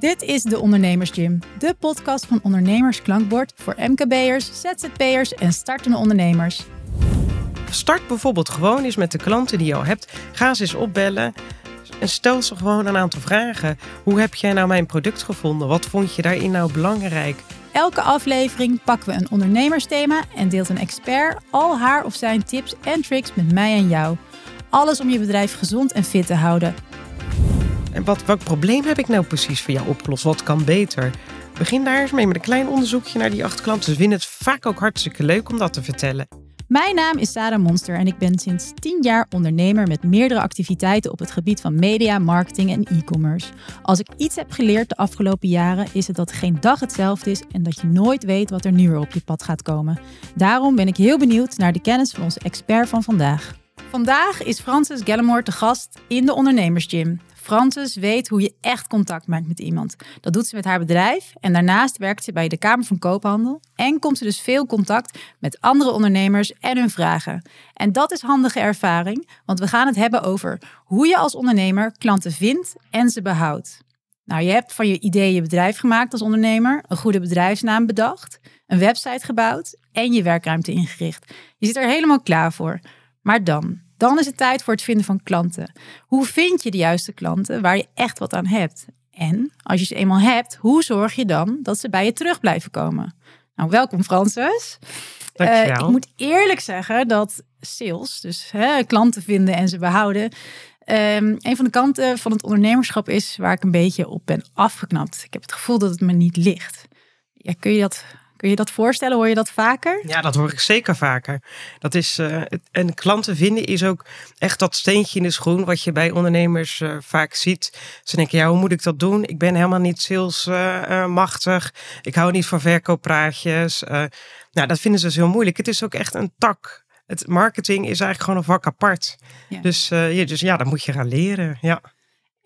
Dit is de Ondernemers Gym, de podcast van Ondernemers Klankbord voor MKB'ers, ZZP'ers en startende ondernemers. Start bijvoorbeeld gewoon eens met de klanten die je al hebt. Ga ze eens opbellen en stel ze gewoon een aantal vragen. Hoe heb jij nou mijn product gevonden? Wat vond je daarin nou belangrijk? Elke aflevering pakken we een ondernemersthema en deelt een expert al haar of zijn tips en tricks met mij en jou. Alles om je bedrijf gezond en fit te houden. En wat, probleem heb ik nou precies voor jou opgelost? Wat kan beter? Begin daar eens mee met een klein onderzoekje naar die acht klanten. Ze vinden het vaak ook hartstikke leuk om dat te vertellen. Mijn naam is Sarah Monster en ik ben sinds 10 jaar ondernemer met meerdere activiteiten op het gebied van media, marketing en e-commerce. Als ik iets heb geleerd de afgelopen jaren is het dat geen dag hetzelfde is en dat je nooit weet wat er nu weer op je pad gaat komen. Daarom ben ik heel benieuwd naar de kennis van onze expert van vandaag. Vandaag is Frances Gallimore te gast in de Ondernemersgym. Frances weet hoe je echt contact maakt met iemand. Dat doet ze met haar bedrijf en daarnaast werkt ze bij de Kamer van Koophandel en komt ze dus veel contact met andere ondernemers en hun vragen. En dat is handige ervaring, want we gaan het hebben over hoe je als ondernemer klanten vindt en ze behoudt. Nou, je hebt van je idee je bedrijf gemaakt als ondernemer, een goede bedrijfsnaam bedacht, een website gebouwd en je werkruimte ingericht. Je zit er helemaal klaar voor. Maar dan, dan is het tijd voor het vinden van klanten. Hoe vind je de juiste klanten waar je echt wat aan hebt? En als je ze eenmaal hebt, hoe zorg je dan dat ze bij je terug blijven komen? Nou, welkom Frances. Uh, ik moet eerlijk zeggen dat sales, dus hè, klanten vinden en ze behouden, um, een van de kanten van het ondernemerschap is waar ik een beetje op ben afgeknapt. Ik heb het gevoel dat het me niet ligt. Ja, kun je dat Kun je dat voorstellen? Hoor je dat vaker? Ja, dat hoor ik zeker vaker. Dat is, uh, en klanten vinden is ook echt dat steentje in de schoen wat je bij ondernemers uh, vaak ziet. Ze denken, ja, hoe moet ik dat doen? Ik ben helemaal niet salesmachtig. Uh, ik hou niet van verkooppraatjes. nou, dat vinden ze dus heel moeilijk. Het is ook echt een tak. Het marketing is eigenlijk gewoon een vak apart. Ja. Dus, ja, dus ja, dat moet je gaan leren. Ja.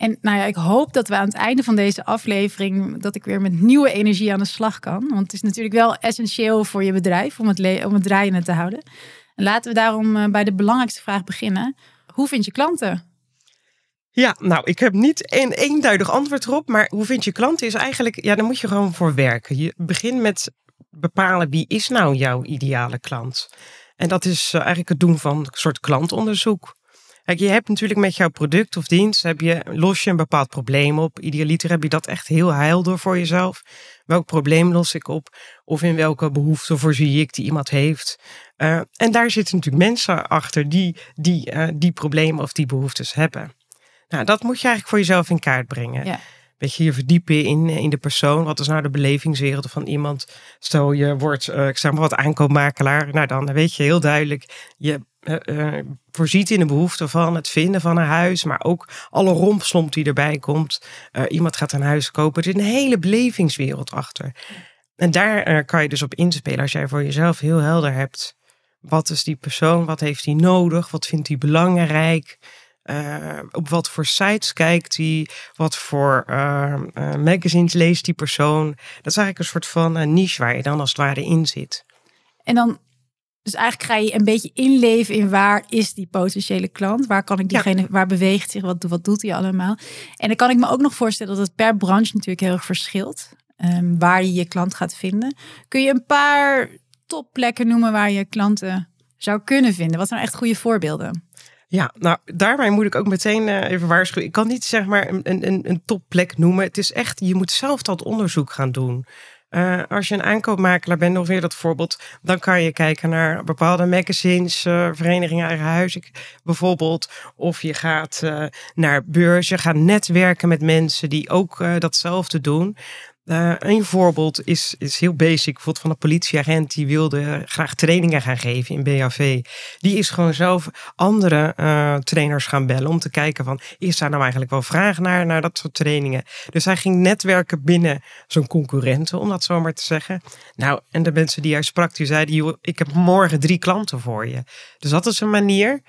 En nou ja, ik hoop dat we aan het einde van deze aflevering dat ik weer met nieuwe energie aan de slag kan. Want het is natuurlijk wel essentieel voor je bedrijf om het, om het draaiende te houden. En laten we daarom eh, bij de belangrijkste vraag beginnen. Hoe vind je klanten? Ja, nou, ik heb niet een eenduidig antwoord erop. Maar hoe vind je klanten is eigenlijk, ja, daar moet je gewoon voor werken. Je begint met bepalen wie is nou jouw ideale klant. En dat is eh, eigenlijk het doen van een soort klantonderzoek. Kijk, je hebt natuurlijk met jouw product of dienst, heb je, los je een bepaald probleem op. Idealiter heb je dat echt heel helder voor jezelf. Welk probleem los ik op? Of in welke behoefte voorzie ik die iemand heeft? Uh, en daar zitten natuurlijk mensen achter die die, uh, die problemen of die behoeftes hebben. Nou, dat moet je eigenlijk voor jezelf in kaart brengen. Ja beetje je verdiepen in, in de persoon. Wat is nou de belevingswereld van iemand? Stel je wordt, uh, ik zeg maar wat aankoopmakelaar. Nou dan weet je heel duidelijk, je uh, voorziet in de behoefte van het vinden van een huis. Maar ook alle rompslomp die erbij komt. Uh, iemand gaat een huis kopen. Er is een hele belevingswereld achter. En daar kan je dus op inspelen als jij voor jezelf heel helder hebt. Wat is die persoon? Wat heeft hij nodig? Wat vindt hij belangrijk? Op wat voor sites kijkt hij? Wat voor uh, magazines leest die persoon? Dat is eigenlijk een soort van niche waar je dan als het ware in zit. En dan, dus eigenlijk ga je een beetje inleven in waar is die potentiële klant? Waar kan ik diegene, waar beweegt zich? Wat, wat doet hij allemaal? En dan kan ik me ook nog voorstellen dat het per branche natuurlijk heel erg verschilt. Um, waar je je klant gaat vinden. Kun je een paar topplekken noemen waar je klanten zou kunnen vinden? Wat zijn echt goede voorbeelden? Ja, nou daarbij moet ik ook meteen uh, even waarschuwen. Ik kan niet zeg maar een, een, een topplek noemen. Het is echt, je moet zelf dat onderzoek gaan doen. Uh, als je een aankoopmakelaar bent, nog weer dat voorbeeld, dan kan je kijken naar bepaalde magazines, uh, verenigingen eigen huis bijvoorbeeld. Of je gaat naar beurzen, gaat netwerken met mensen die ook datzelfde doen. Uh, een voorbeeld is, is heel basic. Bijvoorbeeld van een politieagent die wilde graag trainingen gaan geven in BHV. Die is gewoon zelf andere uh, trainers gaan bellen om te kijken van... is daar nou eigenlijk wel vraag naar, naar dat soort trainingen? Dus hij ging netwerken binnen zo'n concurrenten, om dat zo maar te zeggen. Nou, en de mensen die hij sprak, die zeiden... ik heb morgen drie klanten voor je. Dus dat is een manier.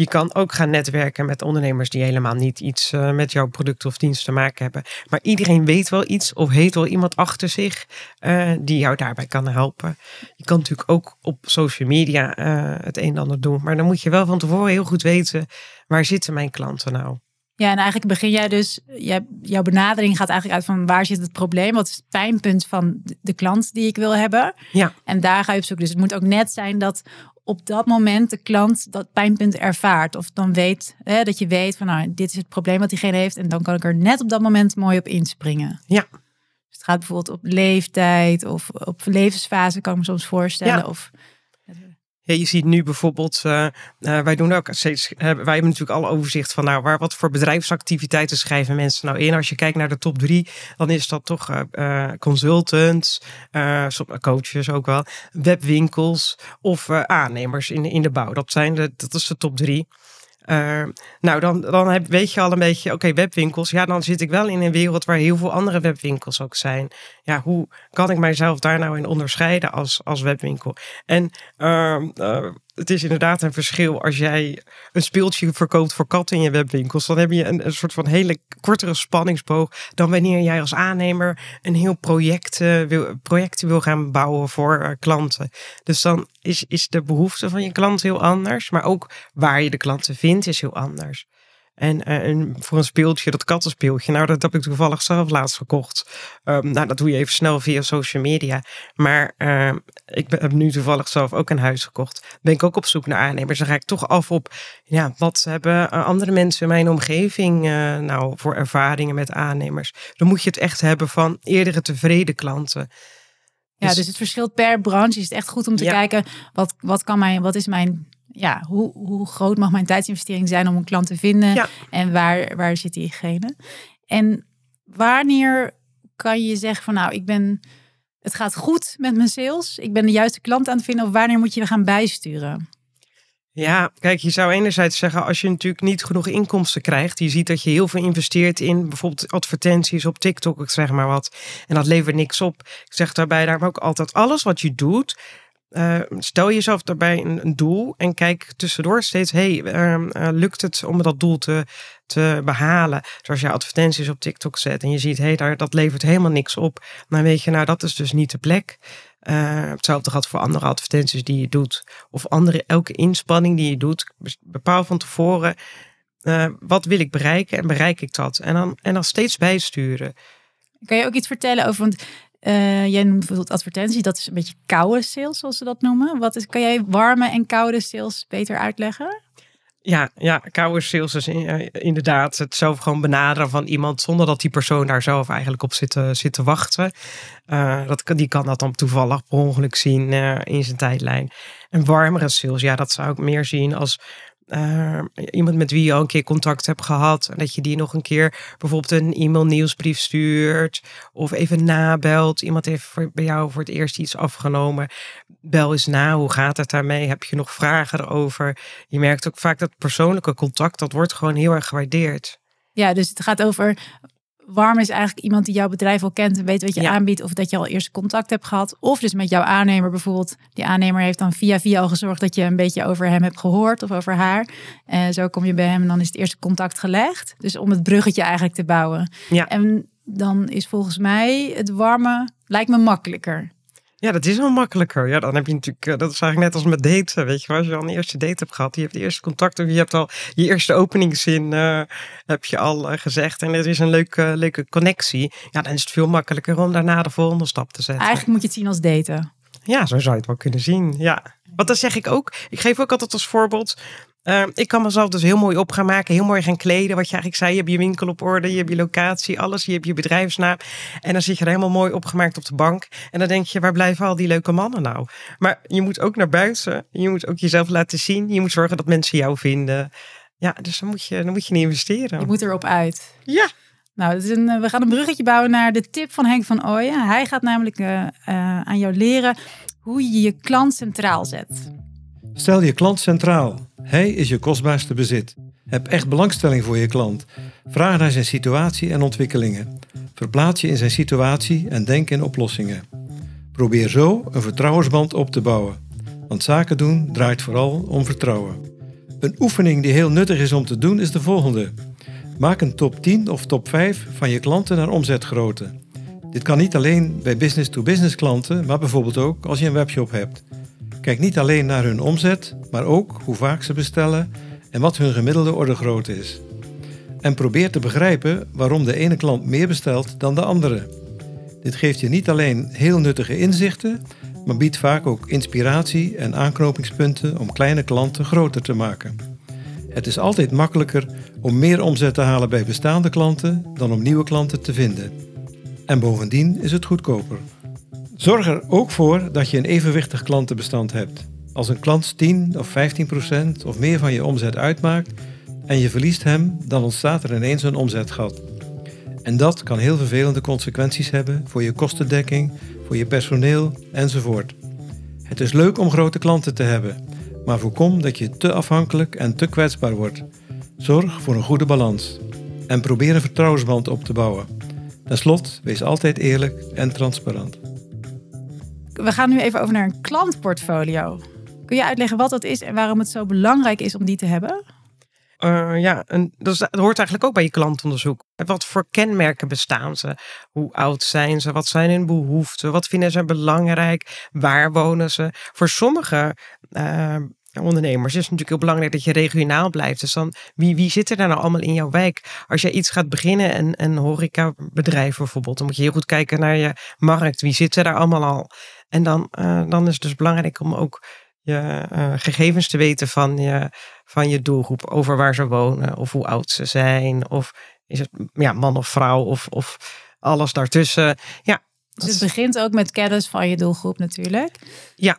Je kan ook gaan netwerken met ondernemers die helemaal niet iets uh, met jouw product of dienst te maken hebben. Maar iedereen weet wel iets of heeft wel iemand achter zich uh, die jou daarbij kan helpen. Je kan natuurlijk ook op social media uh, het een en ander doen. Maar dan moet je wel van tevoren heel goed weten waar zitten mijn klanten nou. Ja, en eigenlijk begin jij dus, jij, jouw benadering gaat eigenlijk uit van waar zit het probleem? Wat is het pijnpunt van de klant die ik wil hebben? Ja. En daar ga je op zoek. Dus het moet ook net zijn dat op dat moment de klant dat pijnpunt ervaart. Of dan weet hè, dat je weet van nou, dit is het probleem wat diegene heeft. En dan kan ik er net op dat moment mooi op inspringen. Ja. Dus het gaat bijvoorbeeld op leeftijd of op levensfase, kan ik me soms voorstellen. Ja. Of, Je ziet nu bijvoorbeeld, eh, eh, wij doen ook steeds, eh, wij hebben natuurlijk alle overzicht van nou, waar, wat voor bedrijfsactiviteiten schrijven mensen nou in. Als je kijkt naar de top drie, dan is dat toch consultants, coaches ook wel, webwinkels of aannemers in, in de bouw. Dat, zijn de, dat is de top drie. Eh, nou, dan, dan heb, weet je al een beetje, oké, webwinkels. Ja, dan zit ik wel in een wereld waar heel veel andere webwinkels ook zijn. Ja, hoe kan ik mijzelf daar nou in onderscheiden als, als webwinkel? En ehm, eh, het is inderdaad een verschil als jij een speeltje verkoopt voor katten in je webwinkels. Dan heb je een, een soort van hele kortere spanningsboog dan wanneer jij als aannemer een heel project, eh, wil, wil gaan bouwen voor eh, klanten. Dus dan is, is de behoefte van je klant heel anders. Maar ook waar je de klanten vindt is heel anders. En, eh, en voor een speeltje, dat kattenspeeltje, nou dat heb ik toevallig zelf laatst gekocht. Ehm, nou, dat doe je even snel via social media. Maar ehm, ik ben- heb nu toevallig zelf ook een huis gekocht. Ben ik ook op zoek naar aannemers. Dan ga ik toch af op, ja, wat hebben eh, andere mensen in mijn omgeving eh, nou voor ervaringen met aannemers? Dan moet je het echt hebben van eerdere tevreden klanten. ja, Dus- dus het verschilt per branche. Is het echt goed om te Ja. kijken wat, wat kan mijn, wat is mijn, ja, hoe, hoe groot mag mijn tijdsinvestering zijn om een klant te vinden Ja. en waar, waar zit diegene? En wanneer kan je zeggen van nou, ik ben, het gaat goed met mijn sales, ik ben de juiste klant aan het vinden, of wanneer moet je gaan bijsturen? Ja, kijk, je zou enerzijds zeggen, als je natuurlijk niet genoeg inkomsten krijgt, je ziet dat je heel veel investeert in bijvoorbeeld advertenties op TikTok, ik zeg maar wat, en dat levert niks op. Ik zeg daarbij daarom ook altijd, alles wat je doet, eh, stel jezelf daarbij een, doel en kijk tussendoor steeds, hey, ehm, eh, lukt het om dat doel te, te behalen? Zoals je advertenties op TikTok zet en je ziet, hey, daar, dat levert helemaal niks op. Dan weet je, nou, dat is dus niet de plek. Eh, hetzelfde geldt voor andere advertenties die je doet. Of andere, elke inspanning die je doet. Bepaal van tevoren, wat wil ik bereiken en bereik ik dat? En dan, en dan steeds bijsturen. Kan je ook iets vertellen over, want eh, jij noemt bijvoorbeeld advertentie, dat is een beetje koude sales, zoals ze dat noemen. Wat is, kan jij warme en koude sales beter uitleggen? Ja, ja koude sales is in- inderdaad het zelf gewoon benaderen van iemand zonder dat die persoon daar zelf eigenlijk op zit zit te wachten. Eh, dat, die kan dat dan toevallig per ongeluk zien eh, in zijn tijdlijn. En warmere sales, ja, dat zou ik meer zien als eh, iemand met wie je al een keer contact hebt gehad. En dat je die nog een keer bijvoorbeeld een e-mail nieuwsbrief stuurt. Of even nabelt. Iemand heeft voor, bij jou voor het eerst iets afgenomen. Bel eens na, hoe gaat het daarmee? Heb je nog vragen erover? Je merkt ook vaak dat persoonlijke contact, dat wordt gewoon heel erg gewaardeerd. Ja, dus het gaat over. Warm is eigenlijk iemand die jouw bedrijf al kent en weet wat je Ja. aanbiedt. Of dat je al eerst contact hebt gehad. Of dus met jouw aannemer bijvoorbeeld. Die aannemer heeft dan via via al gezorgd dat je een beetje over hem hebt gehoord. Of over haar. En zo kom je bij hem en dan is het eerste contact gelegd. Dus om het bruggetje eigenlijk te bouwen. Ja. En dan is volgens mij het warme, lijkt me makkelijker. Ja, dat is wel makkelijker. Ja, dan heb je natuurlijk, eh, dat is eigenlijk net als met daten, weet je wel. Als je al een eerste date hebt gehad, je hebt de eerste contact, of je hebt al je eerste openingszin, eh, heb je al eh, gezegd. En er is een leuke, leuke connectie. Ja, dan is het veel makkelijker om daarna de volgende stap te zetten. Eigenlijk moet je het zien als daten. Ja, zo zou je het wel kunnen zien. Ja. Want dat zeg ik ook. Ik geef ook altijd als voorbeeld. Eh, ik kan mezelf dus heel mooi op gaan maken, heel mooi gaan kleden. Wat je eigenlijk zei, je hebt je winkel op orde, je hebt je locatie, alles. Je hebt je bedrijfsnaam. En dan zit je er helemaal mooi opgemaakt op de bank. En dan denk je, waar blijven al die leuke mannen nou? Maar je moet ook naar buiten. Je moet ook jezelf laten zien. Je moet zorgen dat mensen jou vinden. Ja, dus dan moet je, dan moet je niet investeren. Je moet erop uit. Ja, Nou, het is een, eh, we gaan een bruggetje bouwen naar de tip van Henk van Ooyen. Hij gaat namelijk eh, eh, aan jou leren hoe je je klant centraal zet. Stel je klant centraal. Hij is je kostbaarste bezit. Heb echt belangstelling voor je klant. Vraag naar zijn situatie en ontwikkelingen. Verplaats je in zijn situatie en denk in oplossingen. Probeer zo een vertrouwensband op te bouwen. Want zaken doen draait vooral om vertrouwen. Een oefening die heel nuttig is om te doen is de volgende. Maak een top 10 of top 5 van je klanten naar omzetgrootte. Dit kan niet alleen bij business-to-business klanten, maar bijvoorbeeld ook als je een webshop hebt. Kijk niet alleen naar hun omzet, maar ook hoe vaak ze bestellen en wat hun gemiddelde ordergrootte is. En probeer te begrijpen waarom de ene klant meer bestelt dan de andere. Dit geeft je niet alleen heel nuttige inzichten, maar biedt vaak ook inspiratie en aanknopingspunten om kleine klanten groter te maken. Het is altijd makkelijker om meer omzet te halen bij bestaande klanten dan om nieuwe klanten te vinden. En bovendien is het goedkoper. Zorg er ook voor dat je een evenwichtig klantenbestand hebt. Als een klant 10 of 15 procent of meer van je omzet uitmaakt en je verliest hem, dan ontstaat er ineens een omzetgat. En dat kan heel vervelende consequenties hebben voor je kostendekking, voor je personeel enzovoort. Het is leuk om grote klanten te hebben, maar voorkom dat je te afhankelijk en te kwetsbaar wordt. Zorg voor een goede balans en probeer een vertrouwensband op te bouwen. Ten slotte, wees altijd eerlijk en transparant. We gaan nu even over naar een klantportfolio. Kun je uitleggen wat dat is en waarom het zo belangrijk is om die te hebben? Uh, ja, dat, hoort eigenlijk ook bij je klantonderzoek. Wat voor kenmerken bestaan ze? Hoe oud zijn ze? Wat zijn hun behoeften? Wat vinden ze belangrijk? Waar wonen ze? Voor sommige uh, ondernemers is het natuurlijk heel belangrijk dat je regionaal blijft. Dus dan, wie, wie zit er daar nou allemaal in jouw wijk? Als je iets gaat beginnen, en een horecabedrijf bijvoorbeeld, dan moet je heel goed kijken naar je markt. Wie zit er daar allemaal al? En dan, uh, dan is het dus belangrijk om ook je uh, gegevens te weten van je, van je doelgroep. Over waar ze wonen of hoe oud ze zijn. Of is het ja, man of vrouw of, of alles daartussen. Ja, dus het begint ook met kennis van je doelgroep natuurlijk. Ja,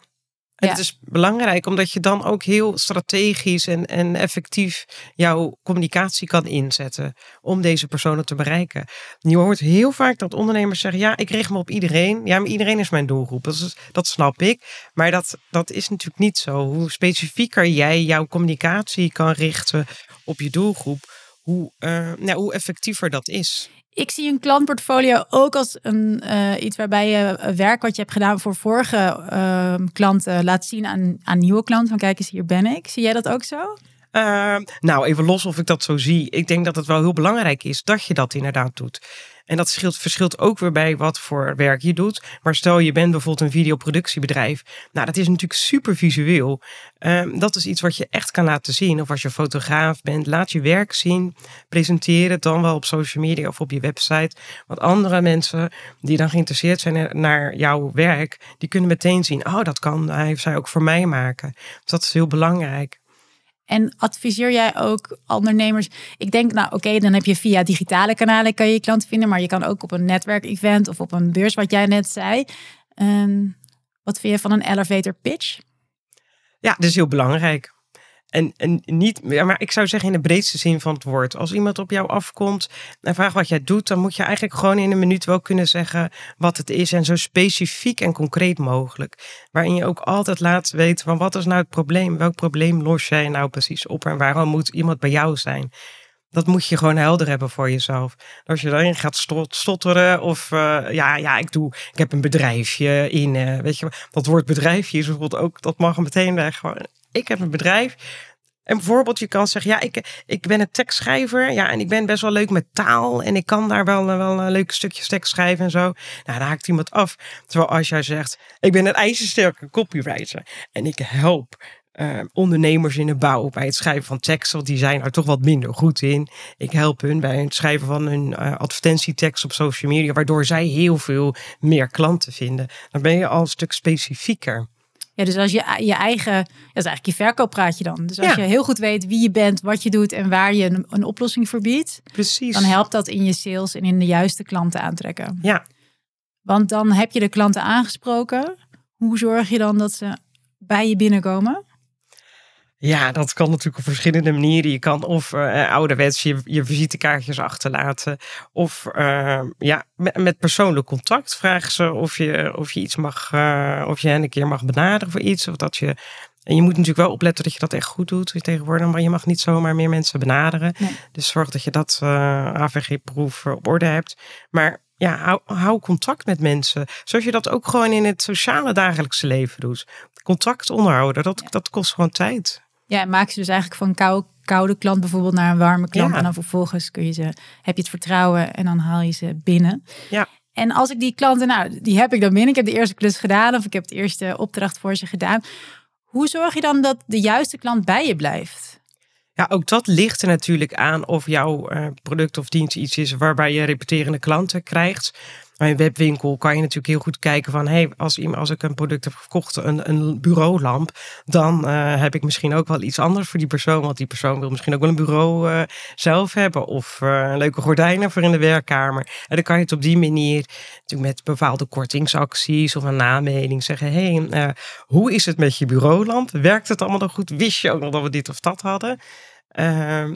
en het is belangrijk omdat je dan ook heel strategisch en, en effectief jouw communicatie kan inzetten om deze personen te bereiken. Je hoort heel vaak dat ondernemers zeggen: Ja, ik richt me op iedereen. Ja, maar iedereen is mijn doelgroep. Dat, is, dat snap ik. Maar dat, dat is natuurlijk niet zo. Hoe specifieker jij jouw communicatie kan richten op je doelgroep, hoe, uh, nou, hoe effectiever dat is. Ik zie een klantportfolio ook als een, uh, iets waarbij je werk wat je hebt gedaan voor vorige uh, klanten laat zien aan, aan nieuwe klanten. Van kijk eens, hier ben ik. Zie jij dat ook zo? Uh, nou, even los of ik dat zo zie. Ik denk dat het wel heel belangrijk is dat je dat inderdaad doet. En dat verschilt, verschilt ook weer bij wat voor werk je doet. Maar stel je bent bijvoorbeeld een videoproductiebedrijf. Nou, dat is natuurlijk super visueel. Um, dat is iets wat je echt kan laten zien. Of als je fotograaf bent, laat je werk zien. Presenteer het dan wel op social media of op je website. Want andere mensen die dan geïnteresseerd zijn naar jouw werk, die kunnen meteen zien, oh, dat kan hij of zij ook voor mij maken. Dus dat is heel belangrijk. En adviseer jij ook ondernemers? Ik denk, nou oké, dan heb je via digitale kanalen kan je klanten vinden, maar je kan ook op een netwerkevent of op een beurs, wat jij net zei. Um, wat vind je van een elevator pitch? Ja, dat is heel belangrijk. En, en niet, maar ik zou zeggen in de breedste zin van het woord. Als iemand op jou afkomt en vraagt wat jij doet, dan moet je eigenlijk gewoon in een minuut wel kunnen zeggen wat het is. En zo specifiek en concreet mogelijk. Waarin je ook altijd laat weten van wat is nou het probleem? Welk probleem los jij nou precies op? En waarom moet iemand bij jou zijn? Dat moet je gewoon helder hebben voor jezelf. Als je daarin gaat stotteren of uh, ja, ja, ik doe, ik heb een bedrijfje in, uh, weet je, dat woord bedrijfje is bijvoorbeeld ook, dat mag meteen weg ik heb een bedrijf. En bijvoorbeeld, je kan zeggen, ja, ik, ik ben een tekstschrijver. Ja, en ik ben best wel leuk met taal. En ik kan daar wel, wel een leuke stukjes tekst schrijven en zo. Nou, daar haakt iemand af. Terwijl als jij zegt, ik ben een ijzersterke copywriter. En ik help uh, ondernemers in de bouw bij het schrijven van teksten. Want die zijn er toch wat minder goed in. Ik help hun bij het schrijven van hun uh, advertentietekst op social media. Waardoor zij heel veel meer klanten vinden. Dan ben je al een stuk specifieker. Ja, dus als je je eigen, dat is eigenlijk je verkooppraatje dan. Dus als je heel goed weet wie je bent, wat je doet en waar je een, een oplossing voor biedt, Precies. dan helpt dat in je sales en in de juiste klanten aantrekken. Ja. Want dan heb je de klanten aangesproken. Hoe zorg je dan dat ze bij je binnenkomen? Ja, dat kan natuurlijk op verschillende manieren. Je kan of uh, ouderwets je, je visitekaartjes achterlaten. Of uh, ja, met, met, persoonlijk contact vragen ze of je, of je iets mag, uh, of je hen een keer mag benaderen voor iets. Of dat je. En je moet natuurlijk wel opletten dat je dat echt goed doet tegenwoordig. Maar je mag niet zomaar meer mensen benaderen. Nee. Dus zorg dat je dat AVG-proef op orde hebt. Maar ja, hou, hou, contact met mensen. Zoals je dat ook gewoon in het sociale dagelijkse leven doet. Contact onderhouden, dat, dat kost gewoon tijd. Ja, maak je dus eigenlijk van kou, koude klant bijvoorbeeld naar een warme klant. En dan vervolgens kun je ze, heb je het vertrouwen en dan haal je ze binnen. Ja. En als ik die klanten, nou, die heb ik dan binnen. Ik heb de eerste klus gedaan of ik heb de eerste opdracht voor ze gedaan. Hoe zorg je dan dat de juiste klant bij je blijft? Ja, ook dat ligt er natuurlijk aan of jouw uh, product of dienst iets is waarbij je repeterende klanten krijgt. Bij een webwinkel kan je natuurlijk heel goed kijken van... Hey, als, als ik een product heb gekocht, een, een bureaulamp... dan uh, heb ik misschien ook wel iets anders voor die persoon. Want die persoon wil misschien ook wel een bureau uh, zelf hebben... of uh, leuke gordijnen voor in de werkkamer. En dan kan je het op die manier natuurlijk met bepaalde kortingsacties... of een namening zeggen... hey, hoe is het met je bureaulamp? Werkt het allemaal nog goed? Wist je ook nog dat we dit of dat hadden? Uh,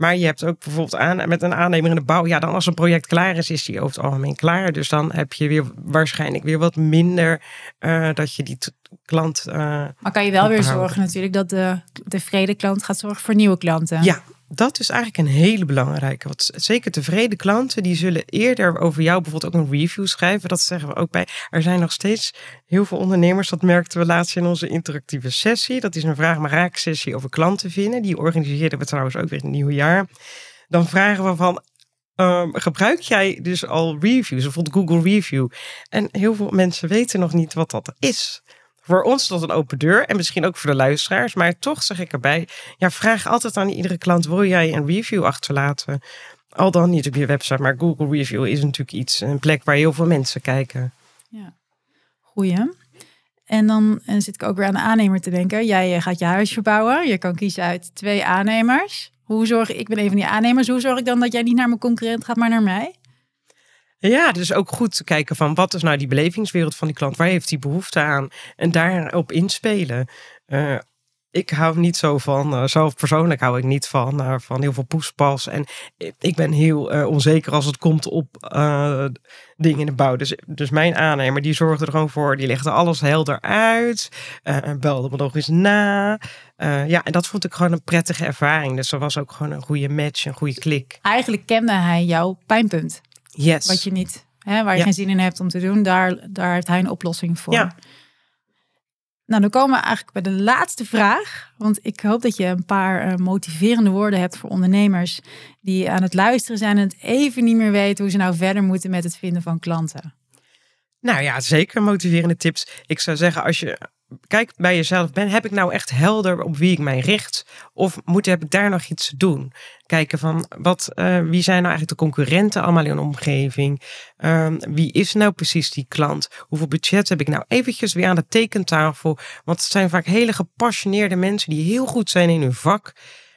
maar je hebt ook bijvoorbeeld aan, met een aannemer in de bouw. Ja, dan als een project klaar is, is die over het algemeen klaar. Dus dan heb je weer waarschijnlijk weer wat minder uh, dat je die klant. Uh, maar kan je wel weer zorgen natuurlijk dat de tevreden klant gaat zorgen voor nieuwe klanten. Ja, dat is eigenlijk een hele belangrijke. Want zeker tevreden klanten, die zullen eerder over jou bijvoorbeeld ook een review schrijven. Dat zeggen we ook bij. Er zijn nog steeds heel veel ondernemers, dat merkten we laatst in onze interactieve sessie. Dat is een vraag maar raak sessie over klanten vinden. Die organiseerden we trouwens ook weer in het nieuwe jaar. Dan vragen we van, Um, gebruik jij dus al reviews, bijvoorbeeld Google Review? En heel veel mensen weten nog niet wat dat is voor ons tot een open deur. En misschien ook voor de luisteraars. Maar toch zeg ik erbij. Ja, vraag altijd aan iedere klant. Wil jij een review achterlaten? Al dan niet op je website. Maar Google Review is natuurlijk iets. Een plek waar heel veel mensen kijken. Ja, goeie. En dan zit ik ook weer aan de aannemer te denken. Jij eh, gaat je huis verbouwen. Je kan kiezen uit twee aannemers. Hoe zorg ik ben een van die aannemers. Hoe zorg ik dan dat jij niet naar mijn concurrent gaat, maar naar mij? Ja, dus ook goed te kijken van wat is nou die belevingswereld van die klant? Waar heeft hij behoefte aan? En daarop inspelen. Uh, ik hou niet zo van, uh, zelf persoonlijk hou ik niet van, uh, van heel veel poespas. En ik ben heel onzeker als het komt op dingen in de bouw. Dus, dus mijn aannemer, die zorgde er gewoon voor, die legde alles helder uit. belde me nog eens na. ja, en dat vond ik gewoon een prettige ervaring. Dus er was ook gewoon een goede match, een goede klik. Eigenlijk kende hij jouw pijnpunt. Yes. Wat je niet, hè, waar je geen zin in hebt om te doen, daar, daar heeft hij een oplossing voor. Ja. Nou, dan komen we eigenlijk bij de laatste vraag. Want ik hoop dat je een paar uh, motiverende woorden hebt voor ondernemers die aan het luisteren zijn en het even niet meer weten hoe ze nou verder moeten met het vinden van klanten. Nou ja, zeker motiverende tips. Ik zou zeggen, als je kijk bij jezelf ben, heb ik nou echt helder op wie ik mij richt? Of moet, heb ik daar nog iets te doen? Kijken van wat, uh, wie zijn nou eigenlijk de concurrenten allemaal in een omgeving? Um, wie is nou precies die klant? Hoeveel budget heb ik nou eventjes weer aan de tekentafel? Want het zijn vaak hele gepassioneerde mensen die heel goed zijn in hun vak.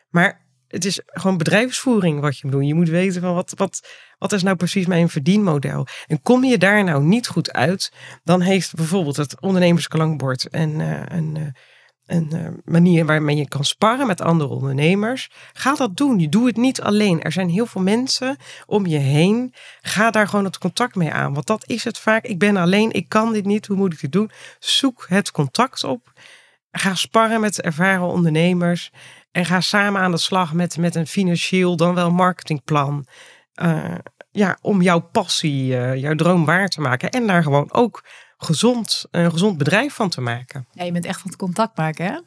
Maar het is gewoon bedrijfsvoering wat je moet doen. Je moet weten van wat, wat, wat is nou precies mijn verdienmodel. En kom je daar nou niet goed uit, dan heeft bijvoorbeeld het ondernemersklankbord uh, een, uh, een uh, manier waarmee je kan sparren met andere ondernemers. Ga dat doen. Je doet het niet alleen. Er zijn heel veel mensen om je heen. Ga daar gewoon het contact mee aan. Want dat is het vaak. Ik ben alleen, ik kan dit niet. Hoe moet ik dit doen? Zoek het contact op. Ga sparren met ervaren ondernemers. En ga samen aan de slag met, met een financieel, dan wel marketingplan. Uh, ja, om jouw passie, uh, jouw droom waar te maken. En daar gewoon ook gezond, een gezond bedrijf van te maken. Ja, je bent echt van het contact maken, hè?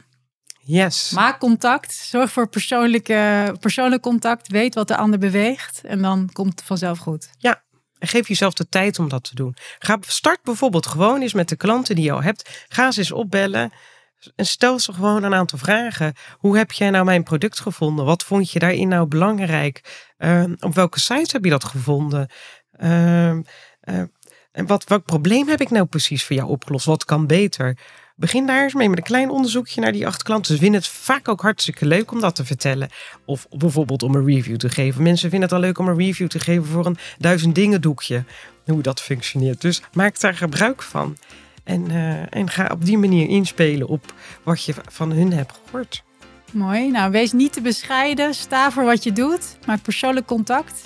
Yes. Maak contact. Zorg voor persoonlijke, persoonlijk contact. Weet wat de ander beweegt. En dan komt het vanzelf goed. Ja, en geef jezelf de tijd om dat te doen. Ga, start bijvoorbeeld gewoon eens met de klanten die je al hebt. Ga ze eens opbellen. En stel ze gewoon een aantal vragen. Hoe heb jij nou mijn product gevonden? Wat vond je daarin nou belangrijk? Uh, op welke sites heb je dat gevonden? Uh, uh, en wat, welk probleem heb ik nou precies voor jou opgelost? Wat kan beter? Begin daar eens mee met een klein onderzoekje naar die acht klanten. Ze vinden het vaak ook hartstikke leuk om dat te vertellen. Of bijvoorbeeld om een review te geven. Mensen vinden het al leuk om een review te geven voor een duizend dingen doekje. Hoe dat functioneert. Dus maak daar gebruik van. En, uh, en ga op die manier inspelen op wat je van hun hebt gehoord. Mooi. Nou, wees niet te bescheiden. Sta voor wat je doet. Maak persoonlijk contact.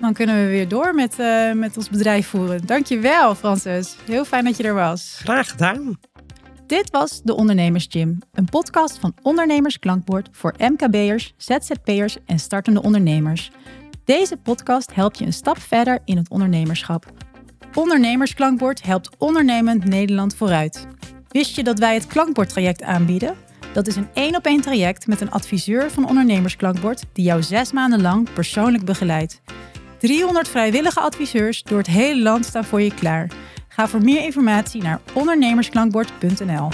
Dan kunnen we weer door met, uh, met ons bedrijf voeren. Dankjewel, Francis. Heel fijn dat je er was. Graag gedaan. Dit was De Ondernemers Gym, een podcast van Ondernemers Klankbord voor MKB'ers, ZZP'ers en startende ondernemers. Deze podcast helpt je een stap verder in het ondernemerschap. Ondernemersklankbord helpt ondernemend Nederland vooruit. Wist je dat wij het klankbordtraject aanbieden? Dat is een één op één traject met een adviseur van Ondernemersklankbord die jou zes maanden lang persoonlijk begeleidt. 300 vrijwillige adviseurs door het hele land staan voor je klaar. Ga voor meer informatie naar ondernemersklankbord.nl.